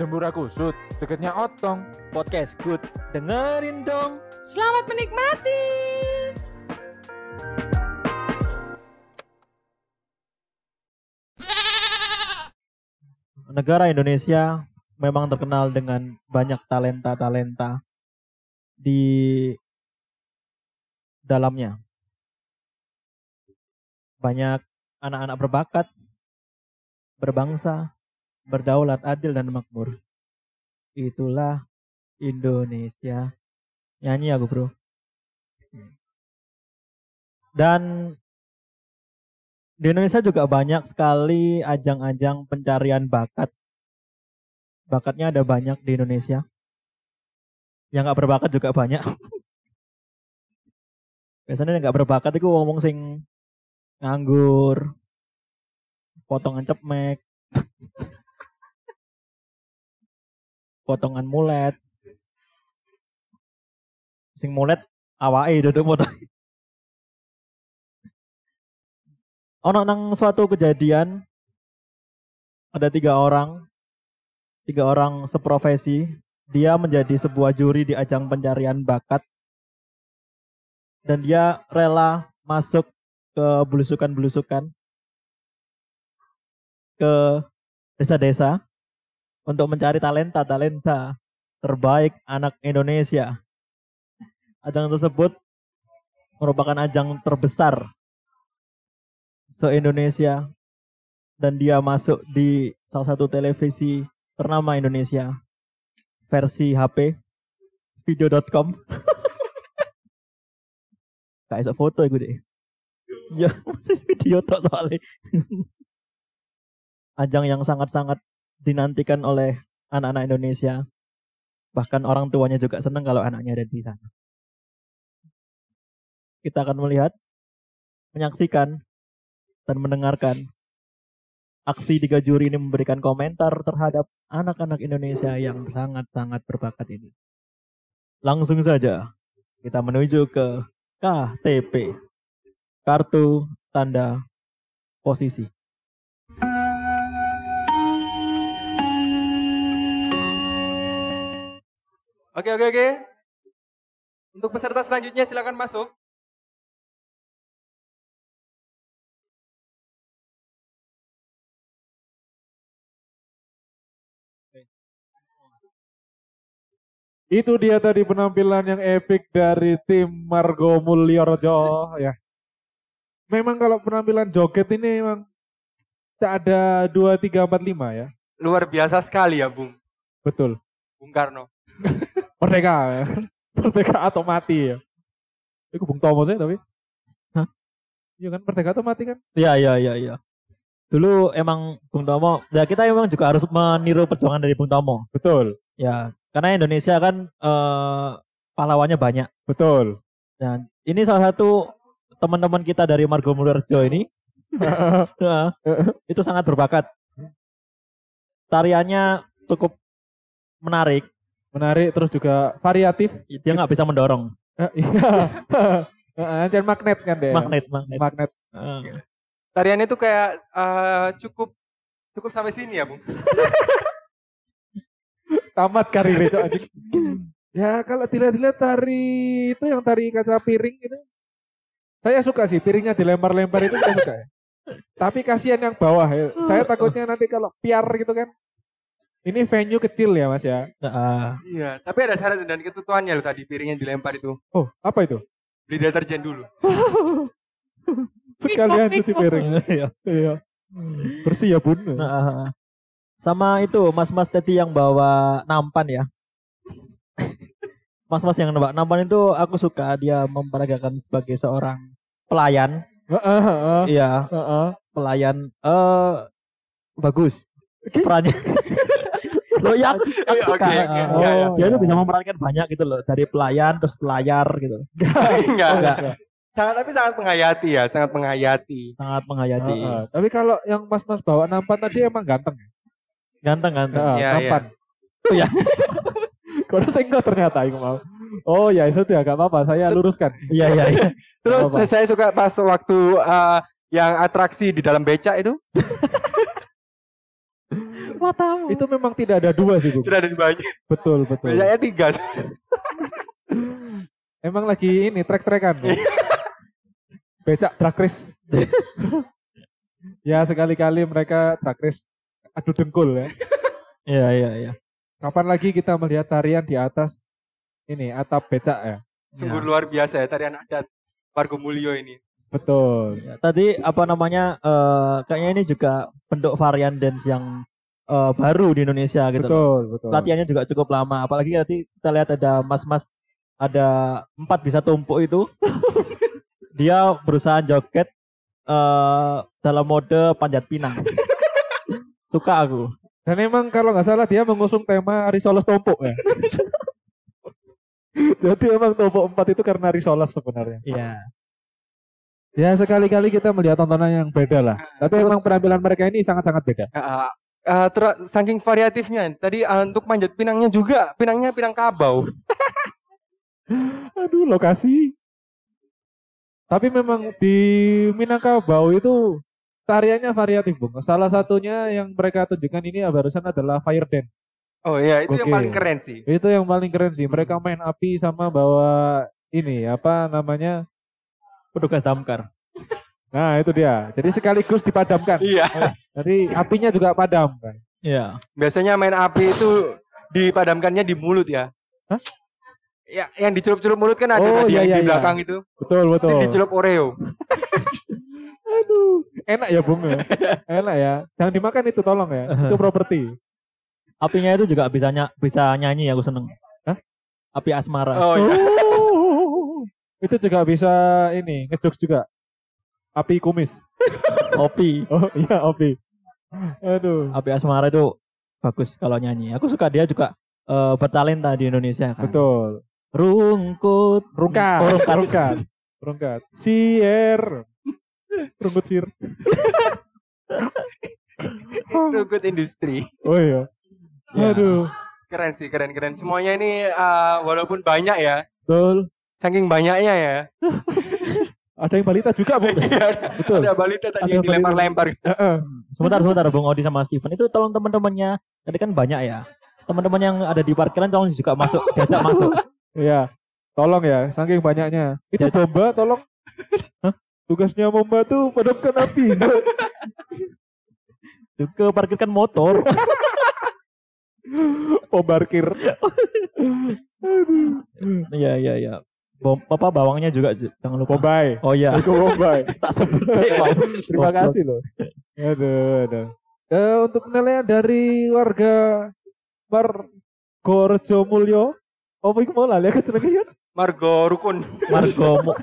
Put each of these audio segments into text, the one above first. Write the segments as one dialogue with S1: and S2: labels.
S1: Dembura Kusut, deketnya Otong.
S2: Podcast Good. Dengerin dong.
S3: Selamat menikmati.
S2: Negara Indonesia memang terkenal dengan banyak talenta-talenta di dalamnya. Banyak anak-anak berbakat, berbangsa, berdaulat, adil, dan makmur. Itulah Indonesia. Nyanyi aku bro. Dan di Indonesia juga banyak sekali ajang-ajang pencarian bakat. Bakatnya ada banyak di Indonesia. Yang nggak berbakat juga banyak. Biasanya yang nggak berbakat itu ngomong sing nganggur, potongan cepmek, potongan mulet, sing mulet awake duduk potong. Ono nang suatu kejadian ada tiga orang, tiga orang seprofesi. Dia menjadi sebuah juri di ajang pencarian bakat dan dia rela masuk ke belusukan-belusukan ke desa-desa untuk mencari talenta-talenta terbaik anak Indonesia. Ajang tersebut merupakan ajang terbesar se-Indonesia dan dia masuk di salah satu televisi ternama Indonesia versi HP video.com Gak iso foto iku deh. Ya, masih video tok soalnya. Ajang yang sangat-sangat dinantikan oleh anak-anak Indonesia. Bahkan orang tuanya juga senang kalau anaknya ada di sana. Kita akan melihat, menyaksikan, dan mendengarkan aksi tiga juri ini memberikan komentar terhadap anak-anak Indonesia yang sangat-sangat berbakat ini. Langsung saja kita menuju ke KTP. Kartu tanda posisi.
S4: Oke oke oke. Untuk peserta selanjutnya silakan masuk.
S1: Itu dia tadi penampilan yang epic dari tim Margo Mulyorjo ya. Memang kalau penampilan joget ini memang tak ada 2 3 4 5 ya.
S4: Luar biasa sekali ya, Bung.
S1: Betul.
S4: Bung Karno.
S1: Merdeka ya. Merdeka atau mati ya. Itu Bung Tomo sih tapi.
S2: Hah?
S1: Iya kan merdeka atau mati kan?
S2: Iya, iya, iya, iya. Dulu emang Bung Tomo, ya kita emang juga harus meniru perjuangan dari Bung Tomo.
S1: Betul.
S2: Ya, karena Indonesia kan eh, pahlawannya banyak.
S1: Betul.
S2: Dan ini salah satu teman-teman kita dari Margo Mulyorejo ini itu sangat berbakat. Tariannya cukup menarik.
S1: Menarik terus juga variatif.
S2: Dia nggak bisa mendorong.
S1: Eh, Iya. Anjir magnet kan deh.
S2: Magnet, magnet.
S1: Magnet.
S2: Eh,
S4: Tariannya tuh kayak eh, cukup cukup sampai sini ya, Bung.
S1: Tamat karirnya cok anjing. Ya kalau dilihat-lihat tari itu yang tari kaca piring itu. Saya suka sih piringnya dilempar-lempar itu saya suka ya. Tapi kasihan yang bawah ya. Saya takutnya nanti kalau piar gitu kan. Ini venue kecil ya mas ya.
S2: nah,
S4: Iya, tapi ada syarat dan ketentuannya loh tadi piringnya dilempar itu.
S1: Oh apa itu?
S4: Beli deterjen dulu.
S1: Sekalian cuci piring.
S2: Iya.
S1: Iya. Bersih ya bun.
S2: Nah, sama itu mas-mas tadi yang bawa nampan ya. Mas-mas yang bawa nampan itu aku suka dia memperagakan sebagai seorang pelayan.
S1: Heeh, heeh,
S2: Iya,
S1: heeh.
S2: pelayan eh bagus perannya. Loh ya aku, aku suka.
S4: oke, oke.
S2: Eh,
S4: Iya, iya.
S2: Dia tuh bisa memerankan banyak gitu loh dari pelayan terus pelayar gitu.
S4: enggak,
S2: enggak.
S4: enggak. Sangat tapi sangat menghayati ya, sangat menghayati.
S2: Sangat menghayati.
S1: Heeh. Tapi kalau yang mas-mas bawa nampan tadi emang ganteng.
S2: Ganteng ganteng.
S1: Heeh,
S4: Iya,
S1: nampan.
S2: Oh ya.
S1: Kalau saya enggak ternyata aku mau. Oh ya itu ya gak apa-apa. Saya luruskan.
S2: Iya iya iya.
S4: Terus
S1: Apa-apa.
S4: saya suka pas waktu eh, yang atraksi di dalam becak itu.
S2: Matamu.
S1: Itu memang tidak ada dua sih, Bung.
S4: Tidak ada di banyak.
S1: Betul, betul.
S4: Banyaknya tiga.
S1: Emang lagi ini trek-trekan. Bung. Becak drag race. ya sekali-kali mereka drag race adu dengkul ya.
S2: Iya iya iya.
S1: Kapan lagi kita melihat tarian di atas ini atap becak ya?
S4: Sungguh luar biasa ya tarian adat Margo Mulyo ini.
S1: Betul.
S2: Ya, Tadi apa namanya eh kayaknya ini juga bentuk varian dance yang eh, baru di Indonesia gitu. loh.
S1: Betul, betul.
S2: Latihannya juga cukup lama. Apalagi tadi kita lihat ada mas-mas ada empat bisa tumpuk itu. Dia berusaha joget eh dalam mode panjat pinang. Suka aku.
S1: Dan emang kalau nggak salah dia mengusung tema Risoles Tompok ya. Jadi emang Tompok 4 itu karena Risoles sebenarnya.
S2: Iya.
S1: Ya sekali-kali kita melihat tontonan yang beda lah. Tapi emang penampilan mereka ini sangat-sangat beda.
S4: Uh, uh, ter- saking variatifnya. Tadi uh, untuk manjat pinangnya juga, pinangnya pinang kabau.
S1: Aduh lokasi. Tapi memang di Minangkabau itu tariannya variatif bung. Salah satunya yang mereka tunjukkan ini barusan adalah fire dance.
S4: Oh iya, itu yang
S1: Oke.
S4: paling keren sih.
S1: Itu yang paling keren sih. Mereka main api sama bawa ini apa namanya?
S2: Petugas damkar.
S1: Nah itu dia. Jadi sekaligus dipadamkan.
S4: Iya.
S1: Jadi apinya juga padam kan.
S2: Iya.
S4: Biasanya main api itu dipadamkannya di mulut ya.
S1: Hah?
S4: Ya, yang dicelup-celup mulut kan ada
S1: Oh,
S4: tadi
S1: iya,
S4: yang
S1: iya,
S4: di
S1: iya.
S4: belakang itu.
S1: Betul betul.
S4: Itu dicelup Oreo.
S1: Aduh, enak ya bung ya. Enak ya. Jangan dimakan itu tolong ya. Itu properti.
S2: Apinya itu juga bisa ny- bisa nyanyi aku seneng.
S1: Hah?
S2: Api asmara.
S4: Oh iya.
S1: Oh, itu juga bisa ini ngejokes juga. Api kumis.
S2: Opi.
S1: Oh iya api. Aduh.
S2: Api asmara itu bagus kalau nyanyi. Aku suka dia juga eh, bertalenta di Indonesia kan.
S1: Betul.
S2: Rungkut.
S1: Rungkat.
S2: Oh, rungkat.
S1: Rungkat. Rungkat. Sier. Rungkut sir.
S4: Rungkut industri.
S1: Oh iya.
S2: Ya.
S1: Aduh.
S4: Keren sih, keren-keren. Semuanya ini uh, walaupun banyak ya.
S1: Betul.
S4: Saking banyaknya ya.
S1: Ada yang balita juga bu. Betul.
S4: Ada balita tadi
S1: Ada
S4: yang dilempar-lempar.
S1: Heeh.
S2: Sebentar, sebentar Bung Odi sama Steven. Itu tolong teman-temannya. Tadi kan banyak ya. Teman-teman yang ada di parkiran tolong juga masuk, diajak masuk.
S1: Iya. Tolong ya, saking banyaknya. Itu
S2: Ya.
S1: bomba tolong. Hah? Tugasnya bomba tuh padamkan api.
S2: Juga parkirkan motor.
S1: Aduh.
S2: Iya, iya, iya. Bom, apa bawangnya juga jangan lupa.
S1: Bombay.
S2: Oh iya,
S1: Itu Bombay.
S2: tak sebut sih.
S1: Terima kasih loh. Aduh, aduh. Eh, untuk penilaian dari warga Margorejo Mulyo. Oh, iku mau lali aku jenenge ya.
S4: Margo Rukun.
S2: Margo Mu-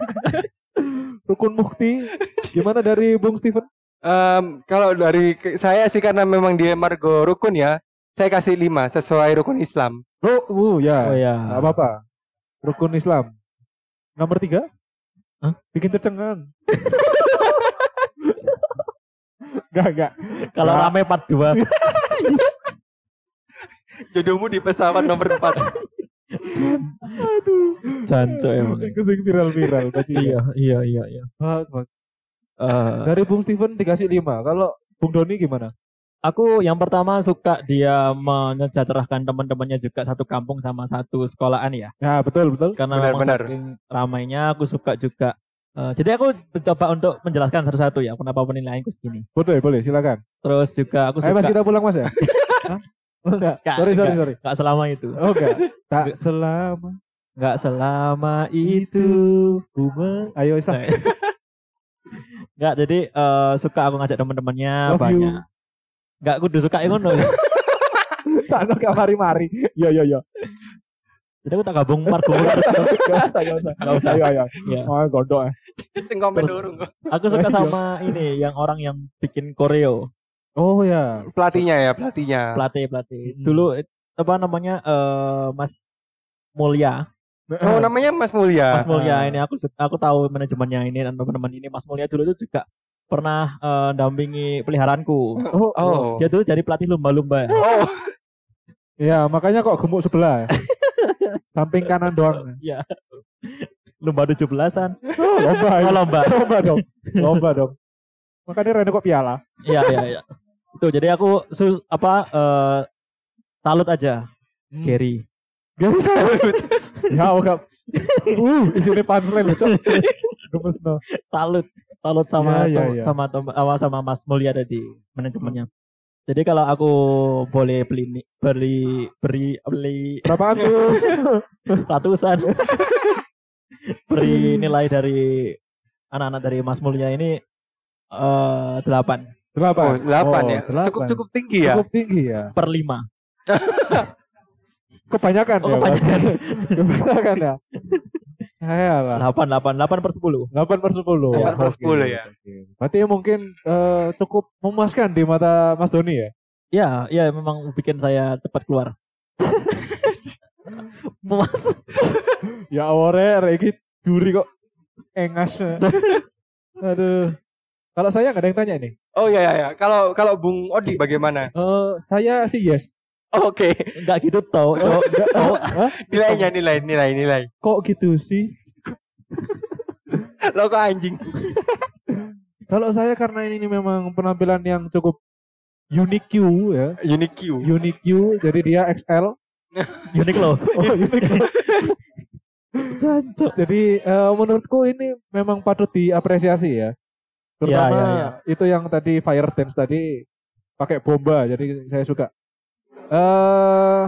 S1: Rukun Mukti. Gimana dari Bung Steven?
S4: Em, kalau dari saya sih karena memang dia Margo Rukun ya. Saya kasih 5 sesuai rukun Islam.
S1: Oh, uh, ya.
S2: Oh ya.
S1: Apa-apa. Rukun Islam. Nomor tiga?
S2: Hah?
S1: Bikin tercengang. Gak, gak.
S2: Kalau
S1: Nggak.
S2: rame part 2.
S4: Jodohmu di pesawat nomor 4.
S1: Aduh.
S2: Jancok emang.
S1: Itu sing viral-viral.
S2: Iya, iya, iya, iya. Eh,
S1: Dari Bung Steven dikasih lima. Kalau Bung Doni gimana?
S2: Aku yang pertama suka dia menyejahterakan teman-temannya juga satu kampung sama satu sekolahan ya.
S1: Ya, betul, betul.
S2: Karena
S4: Benar,
S2: memang
S4: benar.
S2: saking ramainya aku suka juga. eh, jadi aku mencoba untuk menjelaskan satu-satu ya kenapa penilaianku segini.
S1: Boleh, boleh, silakan.
S2: Terus juga aku
S1: Ayo
S2: suka
S1: Mas kita pulang Mas ya? Hah? Oh, enggak.
S2: Nggak,
S1: Sorry, sorry, sorry.
S2: Gak selama itu.
S1: Oh, enggak. Tak selama
S2: Gak selama itu.
S1: me- Ayo, Islam.
S2: Gak jadi eh, suka aku ngajak teman-temannya
S1: Love you.
S2: Banyak. Gak kudu suka ya ngono.
S1: Sana kamari mari. Iya, iya, iya.
S2: Jadi aku tak gabung Margo Mulyo.
S1: Gak usah, gak usah.
S2: Gak usah.
S1: Ayo, ayo.
S2: Ya.
S1: Oh, gondok ya.
S4: Sing komen urung kok.
S2: Aku suka
S1: Iya.
S2: sama ini yang orang yang bikin koreo,
S1: Oh ya.
S4: Pelatihnya ya, pelatihnya.
S2: pelatih pelatih.
S1: Hmm.
S2: Dulu eh, apa namanya eh, Mas Mulya,
S4: Oh, namanya Mas Mulya.
S2: Mas Mulya
S1: Ah.
S2: ini aku su- aku tahu manajemennya ini dan teman-teman ini Mas Mulya dulu itu juga pernah eh, dampingi peliharaanku.
S1: Oh,
S4: Oh.
S2: Dia dulu jadi pelatih lumba-lumba.
S4: Oh,
S1: Ya, makanya kok gemuk sebelah ya. Samping kanan doang.
S2: Iya. Lumba 17-an.
S1: Oh, lomba.
S2: Oh,
S1: ya.
S2: lomba.
S1: Lomba dong. Lomba dong. Makanya Rene kok piala.
S2: Iya iya iya. Tuh, jadi aku su- apa eh, salut aja
S1: Hmm.
S2: Gary.
S1: Gak bisa. ya, enggak. Uh, isinya punchline Cok. Gemes no.
S2: Salut, salut sama
S1: Ya, ya,
S2: Tom-
S1: ya.
S2: sama sama sama Mas Mulya tadi manajemennya. Jadi kalau aku boleh beli beli beri beli
S1: Berapaan tuh?
S2: ratusan beri nilai dari anak-anak dari Mas Mulya ini eh delapan
S4: Oh,
S1: Delapan.
S4: 8
S1: Oh,
S4: ya.
S1: delapan.
S4: Cukup cukup tinggi ya.
S1: Cukup tinggi ya.
S2: per lima.
S1: Kebanyakan
S2: Oh,
S1: ya.
S2: kebanyakan.
S1: Kebanyakan ya. Ya lah.
S2: Delapan, delapan, delapan per sepuluh.
S1: 8 per 10.
S4: Delapan per 10 ya.
S1: Berarti mungkin eh, cukup memuaskan di mata Mas Doni ya.
S2: Ya, ya memang bikin saya cepat keluar. Memas.
S1: Ya awore regi juri kok engas. Aduh. Kalau saya nggak ada yang tanya nih.
S4: Oh iya iya iya. Kalau kalau Bung Odi bagaimana?
S1: Eh saya sih yes.
S4: Oke.
S2: Enggak gitu tau, cowok. cowok.
S1: Hah?
S4: Nilainya nilai nilai nilai.
S1: Kok gitu sih?
S4: Lo kok anjing.
S1: Kalau saya karena ini memang penampilan yang cukup unique ya,
S4: Unique Q.
S1: unique jadi dia XL.
S2: Unik loh.
S1: Oh, unique.
S2: Jancuk.
S1: Jadi eh, menurutku ini memang patut diapresiasi ya. Terutama
S2: Ya, ya, ya.
S1: itu yang tadi fire dance tadi pakai bomba, jadi saya suka. Eh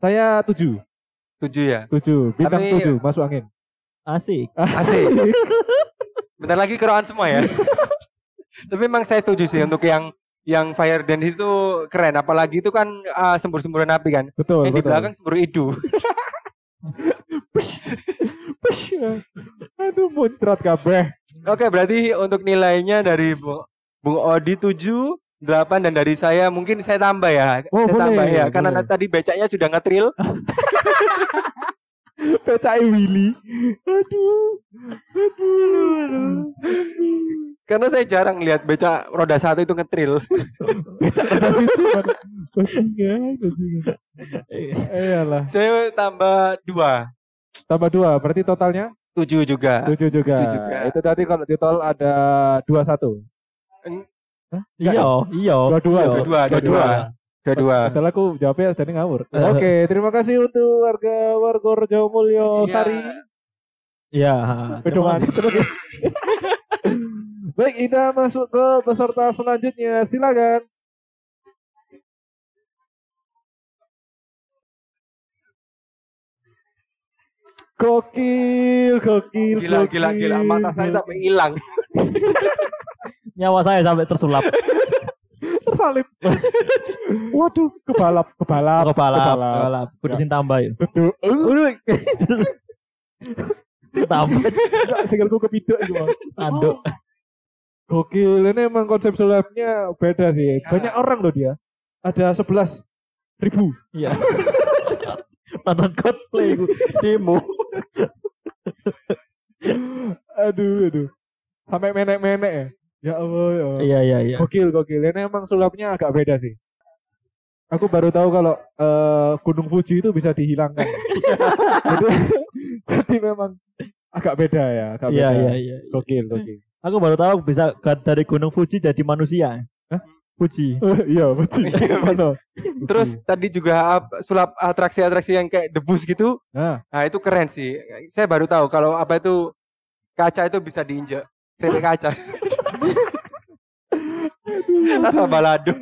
S1: saya tujuh,
S4: Tujuh ya.
S1: tujuh, bintang
S4: Tapi-
S1: tujuh, masuk angin.
S2: Asik.
S4: Asik. Bentar lagi keroan semua ya. Tapi memang saya setuju sih untuk yang yang fire dance itu keren. Apalagi itu kan ah, sembur-semburan api kan.
S1: betul,
S4: yang di
S1: betul.
S4: belakang sembur idu.
S1: Push. Aduh, muncrat kabeh.
S4: Oke, berarti untuk nilainya dari Bung, Bung Odi 7, 8 dan dari saya mungkin saya tambah ya.
S1: Oh,
S4: saya
S1: boleh,
S4: tambah ya karena
S1: boleh.
S4: tadi becaknya sudah ngetril.
S1: Pecai Willy. Aduh. Aduh.
S4: karena saya jarang lihat becak roda satu itu ngetril.
S1: Becak. Bajingan, bajingan. Iyalah.
S4: saya tambah 2,
S1: Tambah dua, berarti totalnya
S4: 7 juga.
S1: tujuh juga.
S4: Tujuh juga.
S1: Itu tadi kalau di tol ada dua satu.
S2: Iya, iya.
S1: Dua-dua,
S2: iya.
S4: Dua-dua, dua-dua. Dua-dua.
S1: Padahal aku jawabnya jadi ngawur.
S2: Eh.
S1: Oke, terima kasih untuk warga Warga Mulyo
S4: Iya.
S1: Sari.
S2: Iya.
S1: Pedoman. Baik, kita masuk ke peserta selanjutnya. Silakan. Gokil, gokil,
S4: Gila, gila, gila. Mata saya sampai hilang.
S2: Nyawa saya sampai tersulap.
S1: tersalip. Waduh, kebalap, kebalap,
S2: Aku balap, balap. Kudu sing tambah ya.
S1: Betul.
S2: Sing tambah
S1: sikilku kepiduk itu.
S2: Tanduk.
S1: Gokil, ini emang konsep sulapnya beda sih. Banyak orang loh dia. Ada 11 ribu.
S2: Iya. Nonton cosplay demo.
S1: Aduh, aduh. Sampai menek-menek ya. Ya Allah, ya Allah.
S2: Iya, iya, iya.
S1: Gokil, gokil. Ini emang sulapnya agak beda sih. Aku baru tahu kalau eh, Gunung Fuji itu bisa dihilangkan. jadi, jadi memang agak beda ya. Agak
S2: Iya,
S1: beda.
S2: iya, iya.
S1: Gokil, gokil.
S2: Aku baru tahu bisa dari Gunung Fuji jadi manusia.
S1: Hah?
S2: Fuji.
S1: iya, betul. Betul.
S4: Terus tadi juga ap- sulap atraksi-atraksi yang kayak debus gitu.
S1: Nah,
S4: Nah, itu keren sih. Saya baru tahu kalau apa itu kaca itu bisa diinjak. Keripik kaca. Asal balado.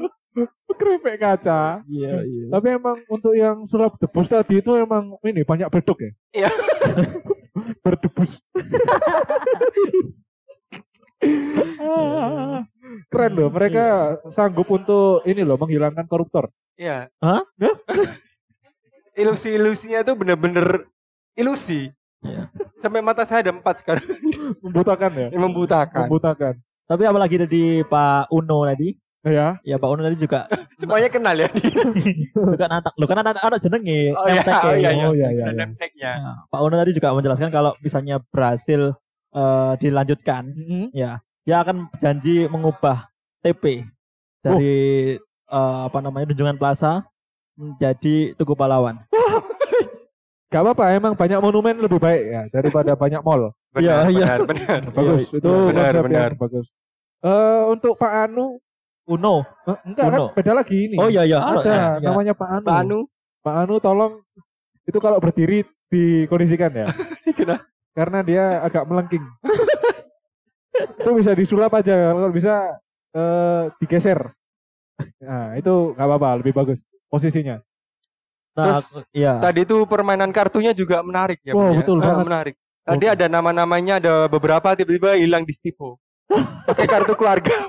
S1: keripik kaca.
S2: Iya, iya.
S1: Tapi emang untuk yang sulap debus tadi itu emang ini banyak beduk ya?
S4: Iya.
S1: Berdebus. Keren loh, mereka sanggup untuk ini loh menghilangkan koruptor.
S4: Iya.
S2: Hah?
S4: Ilusi-ilusinya tuh bener-bener ilusi.
S2: Iya.
S4: Sampai mata saya ada empat sekarang.
S1: Membutakan ya?
S4: Yang membutakan.
S1: Membutakan.
S2: Tapi apalagi dari Pak Uno tadi?
S1: Ya,
S2: Ya Pak Uno tadi juga
S4: Semuanya kenal ya.
S2: juga anak lo kan anak anak jenenge
S4: Oh iya,
S2: ya.
S4: oh iya,
S1: Oh, iya, iya,
S4: Ada
S1: iya.
S2: Nah, Pak Uno tadi juga menjelaskan kalau misalnya berhasil eh, dilanjutkan, ya dia akan janji mengubah TP dari eh, apa namanya Tunjungan Plaza menjadi Tugu Pahlawan.
S1: Gak apa-apa. Emang banyak monumen lebih baik ya daripada banyak mall.
S4: Benar,
S2: Iya, iya.
S4: benar, benar.
S1: Bagus,
S2: Iya,
S1: itu
S4: benar,
S1: konsep
S4: benar.
S1: yang bagus. Eh untuk Pak Anu,
S2: Uno.
S1: Eh, enggak kan
S2: Uno.
S1: beda lagi ini.
S2: Oh iya iya.
S1: Ada
S2: Ya, ya.
S1: namanya Pak Anu.
S4: Pak Anu,
S1: Pak Anu tolong itu kalau berdiri dikondisikan ya.
S4: Kenapa?
S1: Karena dia agak melengking. itu bisa disulap aja kalau bisa eh, digeser. Nah, itu nggak apa-apa, lebih bagus posisinya.
S2: Nah,
S4: Terus,
S2: iya.
S4: tadi itu permainan kartunya juga menarik ya.
S1: Wow,
S4: ya?
S1: betul
S4: Ah,
S1: banget.
S4: menarik. Tadi
S1: Betul.
S4: ada nama-namanya, ada beberapa tiba-tiba hilang di Stipo. Pakai kartu keluarga.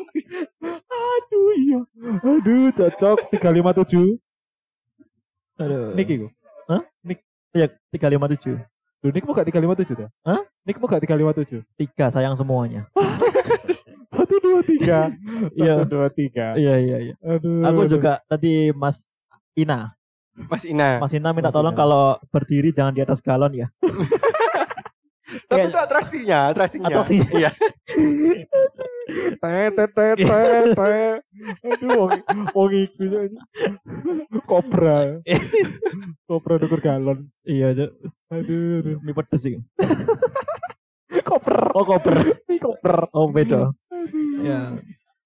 S1: Aduh iya. Aduh cocok 357.
S2: Aduh.
S1: Nick itu.
S2: Iya, 357.
S1: Lu Nick mau gak 357 tuh?
S2: Hah?
S1: Nick mau gak 357?
S2: Tiga sayang semuanya.
S1: Satu dua tiga.
S2: Iya.
S1: Satu dua tiga.
S2: Iya iya iya.
S1: Aduh.
S2: Aku
S1: aduh.
S2: juga tadi Mas Ina,
S4: Mas Ina.
S2: Mas Ina minta
S1: Mas
S2: tolong
S1: Ina.
S2: kalau berdiri jangan di atas galon ya.
S4: Tapi
S2: Kayak-
S4: itu atraksinya, atraksinya.
S2: Atraksinya.
S4: Iya.
S1: Tet tet tet tet. Aduh wong wong iku ya. Kobra. Kobra dukur galon.
S2: Iya, Cuk.
S1: Aduh. aduh.
S2: Ini pedes sih.
S1: Koper.
S2: Oh, koper.
S1: Ini koper.
S2: Oh, beda. Ya.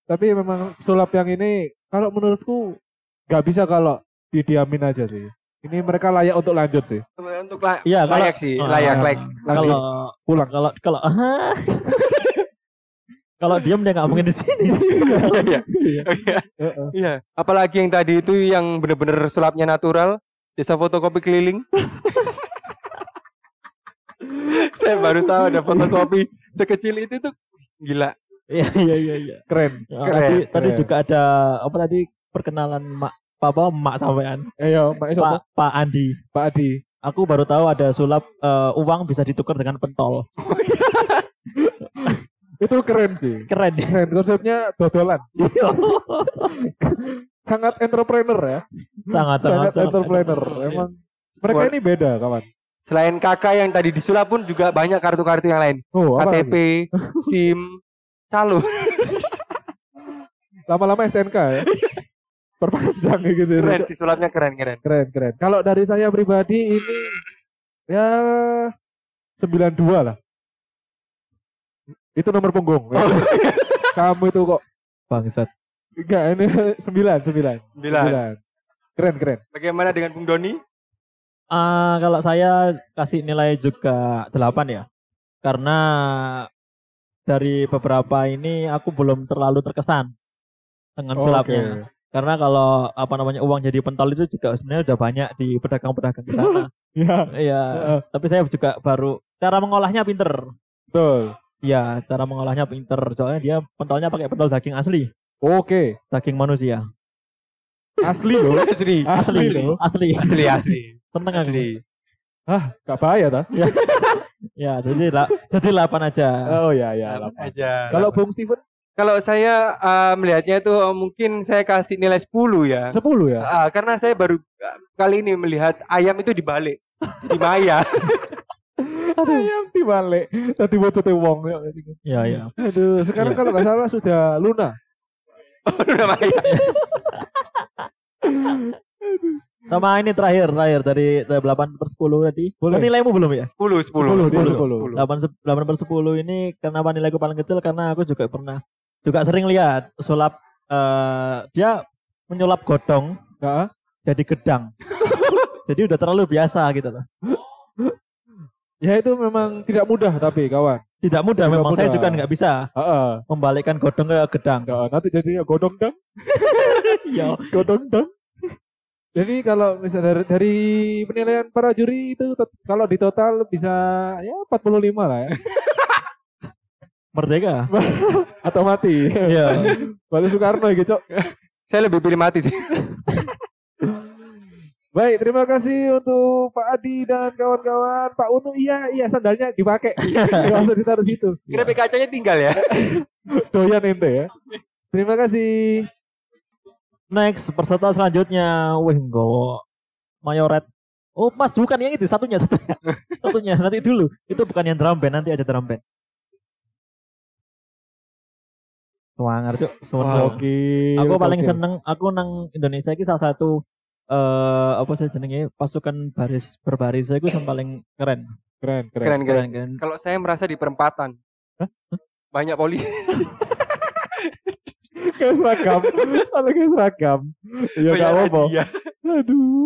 S1: Tapi memang sulap yang ini kalau menurutku nggak bisa kalau didiamin aja sih. Ini mereka layak untuk lanjut sih.
S4: Untuk la-
S2: Iya, kalau-
S4: layak sih,
S2: Ah,
S4: layak,
S1: ah,
S4: layak.
S1: Lanjut.
S2: Kalau
S1: Pulang.
S2: kalau kalau kalau diam dia nggak mungkin di sini.
S4: Iya, iya.
S1: Heeh.
S4: Iya. Apalagi yang tadi itu yang bener-bener sulapnya natural, desa fotokopi keliling. Saya baru tahu ada fotokopi sekecil itu tuh gila.
S2: Iya iya iya iya.
S1: Keren.
S2: Ya,
S4: Keren,
S2: tadi tadi juga ada apa tadi perkenalan mak papa mak sampean
S1: Ayo, Pak Iso,
S2: Pak Pak Andi.
S1: Pak Adi.
S2: Aku baru tahu ada sulap eh, uang bisa ditukar dengan pentol.
S1: Itu keren sih.
S2: Keren ya.
S1: Keren konsepnya dodolan. Sangat entrepreneur ya.
S2: sangat
S1: Sangat,
S2: sangat
S1: entrepreneur. Emang mereka ini beda, kawan.
S4: Selain kakak yang tadi disulap pun juga banyak kartu-kartu yang lain.
S1: Oh, apa
S4: KTP? SIM, calo.
S1: Lama-lama STNK ya. Perpanjang gitu.
S4: Keren sih sulapnya keren keren.
S1: Keren, keren. Kalau dari saya pribadi ini ya 92 lah. Itu nomor punggung.
S4: Oh.
S1: Kamu itu kok
S2: bangsat.
S1: enggak ini 9, 9.
S4: Bilang.
S1: Keren, keren.
S4: Bagaimana dengan Bung Doni?
S2: Ah, kalau saya kasih nilai juga 8 ya. Karena dari beberapa ini aku belum terlalu terkesan dengan
S1: Oke.
S2: sulapnya. Karena kalau apa namanya uang jadi pentol itu juga sebenarnya udah banyak di pedagang-pedagang di sana.
S1: Ya,
S2: Iya,
S1: Heeh.
S2: tapi saya juga baru cara mengolahnya pinter.
S1: betul.
S2: Iya, cara mengolahnya pinter. Soalnya dia pentolnya pakai pentol daging asli,
S1: Oke.
S2: daging manusia.
S1: Asli loh.
S4: Asli.
S1: Asli loh.
S2: asli.
S4: Asli asli.
S2: Seneng aku.
S4: Asli.
S1: Ah, gak bahaya ta?
S2: Ya, jadi lah, jadi 8 aja.
S1: Oh ya ya. Delapan.
S4: aja.
S1: Kalau Bung Steven
S4: Kalau saya eh, melihatnya itu eh, mungkin saya kasih nilai 10 ya.
S1: 10 ya.
S4: Ah, karena saya baru kali ini melihat ayam itu dibalik di Maya.
S1: Ayam dibalik. Tadi bocot wong.
S2: Ya, ya.
S1: Aduh, sekarang
S2: Iya.
S1: kalau nggak salah sudah Luna.
S4: Udah Maya.
S2: Sama ini terakhir, terakhir dari, dari 8 per 10 tadi.
S1: Boleh.
S2: Oh, nilaimu belum ya?
S4: 10 10
S1: 10, dia
S4: 10.
S1: 10.
S2: 8, se- 8 per 10 ini kenapa nilaiku paling kecil karena aku juga pernah juga sering lihat sulap eh dia menyulap godong
S1: Nah,
S2: jadi gedang. jadi udah terlalu biasa gitu loh.
S1: ya itu memang tidak mudah tapi kawan.
S2: Tidak mudah
S1: Tidak
S2: memang saya
S1: mudah.
S2: juga nggak bisa
S1: Heeh.
S2: membalikkan godong ke gedang.
S1: Nggak, nanti jadinya godong dang,
S2: Iya.
S1: godong dang. Jadi kalau misalnya dari, dari penilaian para juri itu kalau di total bisa ya 45 lah ya.
S2: Merdeka.
S1: Atau mati.
S2: Iya.
S1: Balik Soekarno gitu, Cok.
S4: Saya lebih pilih mati sih.
S1: Baik, terima kasih untuk Pak Adi dan kawan-kawan. Pak Unu, iya, iya sandalnya dipakai. Nggak usah ditaruh situ.
S4: Kira kacanya tinggal ya.
S1: Doyan ente ya. Terima kasih.
S2: Next peserta selanjutnya, wih nggowo mayoret. Oh mas bukan yang itu satunya satunya satunya nanti dulu itu bukan yang drum band nanti aja drum band. Suangar cuk.
S1: Oke.
S2: Aku paling seneng aku nang Indonesia ini salah satu eh apa sih jenenge pasukan baris berbaris aku yang paling keren.
S1: Keren, keren.
S4: Keren keren.
S2: Keren kan.
S4: Kalau saya merasa di perempatan.
S1: Hah?
S4: Banyak polisi.
S1: kayak seragam. Soalnya kayak seragam. Ya
S4: Oh,
S1: gak apa-apa.
S4: Iya.
S1: Aduh.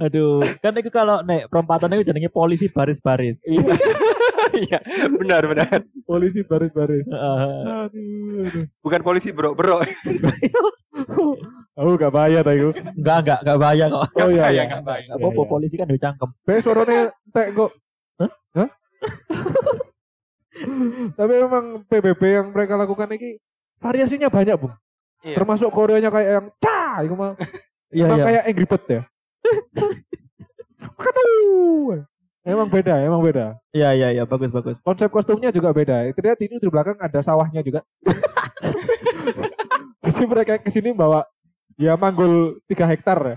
S2: Aduh, kan itu kalau nek perempatan itu jenenge polisi baris-baris.
S1: Iya,
S4: Iya, benar benar.
S1: polisi baris-baris.
S4: Bukan polisi bro bro.
S1: Aku gak bayar aku.
S2: enggak enggak enggak bahaya kok.
S1: Oh iya iya.
S2: Enggak apa-apa
S1: iya.
S2: polisi kan udah cangkem.
S1: Be sorone tek kok.
S2: Hah?
S1: Hah? Tapi memang PBB yang mereka lakukan ini variasinya banyak, Bung.
S4: Iya.
S1: Termasuk koreanya kayak yang ca, itu mah
S2: Iya iya.
S1: kayak Angry Bird ya. Aduh. Emang beda, emang beda.
S2: Iya iya iya bagus bagus.
S1: Konsep kostumnya juga beda. Itu lihat ini di belakang ada sawahnya juga. Jadi mereka ke sini bawa ya manggul 3 hektar ya.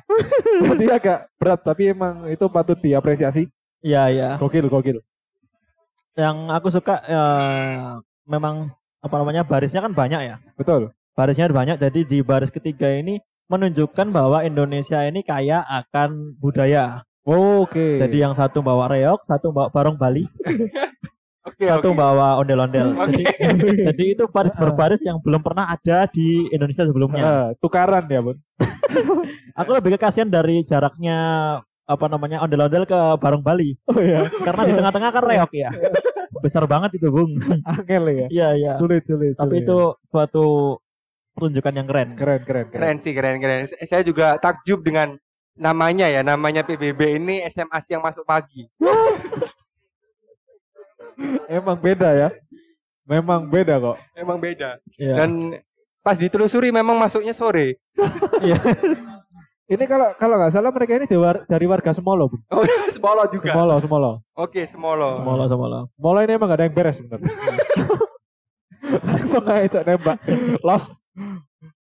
S1: Jadi agak berat tapi emang itu patut diapresiasi.
S2: Iya iya.
S1: Gokil, gokil.
S2: Yang aku suka eh, memang apa namanya barisnya kan banyak ya.
S1: Betul.
S2: Barisnya banyak jadi di baris ketiga ini menunjukkan bahwa Indonesia ini kaya akan budaya.
S1: Oke.
S2: Jadi yang satu bawa reok, satu bawa barong Bali,
S4: Oke
S2: satu
S4: oke.
S2: bawa ondel-ondel.
S4: Oke.
S2: Jadi, jadi itu baris berbaris yang belum pernah ada di Indonesia sebelumnya.
S1: Ah, tukaran ya, Bun.
S2: Aku lebih ke kasihan dari jaraknya apa namanya ondel-ondel ke barong Bali.
S1: Oh iya.
S2: Karena di tengah-tengah kan reok ya. Besar banget itu, Bung.
S1: Angel ya.
S2: Iya, iya.
S1: Sulit, sulit.
S2: Tapi
S1: sulit.
S2: itu suatu pertunjukan yang keren.
S1: keren, keren, keren.
S4: Keren sih keren keren. Saya juga takjub dengan namanya ya namanya PBB ini SMA siang masuk pagi.
S1: Emang beda ya. Memang beda kok.
S4: Emang beda.
S2: Iya.
S4: Dan pas ditelusuri memang masuknya sore.
S2: Iya.
S1: Ini kalau kalau nggak salah mereka ini dari, dari warga Semolo.
S4: Oh, Semolo juga.
S1: Semolo, Semolo.
S4: Oke, Semolo.
S2: Semolo semolo.
S1: Semolo ini emang gak ada yang beres sebenarnya. Langsung aja nembak. Los.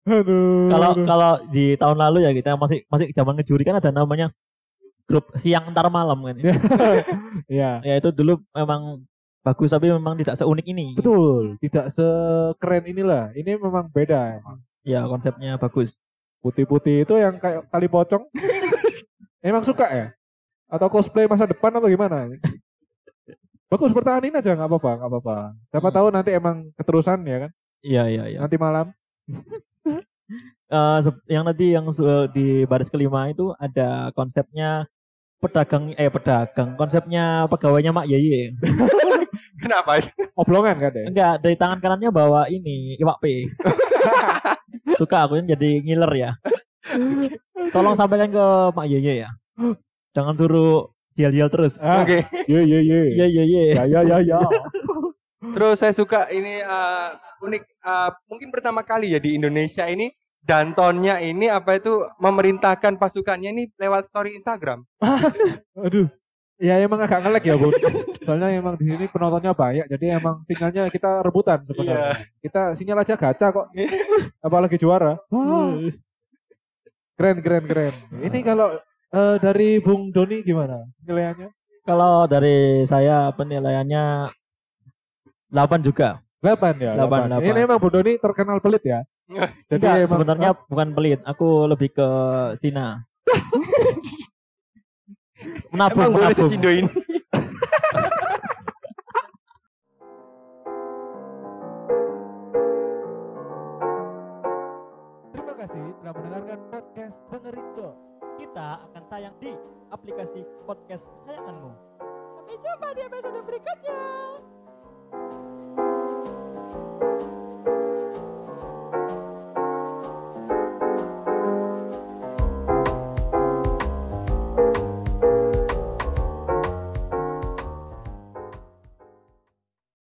S1: Aduh.
S2: Kalau kalau di tahun lalu ya kita masih masih zaman ngejuri kan ada namanya grup siang antar malam kan.
S1: Iya. Iya.
S2: Ya itu dulu memang bagus tapi memang tidak seunik ini.
S1: Betul, tidak sekeren inilah. Ini memang beda emang.
S2: Ya konsepnya bagus.
S1: Putih-putih itu yang kayak tali pocong. emang suka ya? Atau cosplay masa depan atau gimana? Bagus pertahanin aja nggak apa-apa, nggak apa-apa. Siapa
S2: Hmm.
S1: tahu nanti emang keterusan ya kan?
S2: Iya iya iya.
S1: Nanti malam.
S2: Eh, se- yang tadi yang se- di baris kelima itu ada konsepnya pedagang eh pedagang konsepnya pegawainya Mak Yeye.
S4: Kenapa?
S1: Oblongan kan ya?
S2: Enggak, dari tangan kanannya bawa ini iwak P. Suka aku yang jadi ngiler ya. Tolong sampaikan ke Mak Yeye ya. Jangan suruh dial-dial terus.
S1: Ah,
S4: Oke.
S1: Ye ye ye.
S2: Iya iya iya.
S1: Ya ya ya ya.
S4: Terus saya suka ini eh, unik eh, mungkin pertama kali ya di Indonesia ini Dantonnya ini apa itu memerintahkan pasukannya ini lewat story Instagram.
S1: Aduh. Ya emang agak ngelek ya, Bun. Soalnya emang di sini penontonnya banyak, jadi emang sinyalnya kita rebutan sebenarnya. Kita sinyal aja gacha kok. Apalagi juara. Keren keren keren. Ini kalau eh, dari Bung Doni gimana nilainya?
S2: Kalau dari saya penilaiannya 8 juga.
S1: 8 ya.
S2: Delapan,
S1: 8.
S2: delapan.
S1: Ini emang Bung Doni terkenal pelit ya. Jadi
S2: Enggak,
S1: emang
S2: sebenarnya bukan pelit. Aku lebih ke Cina. menabung,
S4: Emang
S2: menabung.
S4: secindo ini?
S1: Terima kasih telah mendengarkan podcast dengerin dong.
S2: Kita akan tayang di aplikasi podcast kesayanganmu.
S3: Sampai jumpa di episode berikutnya.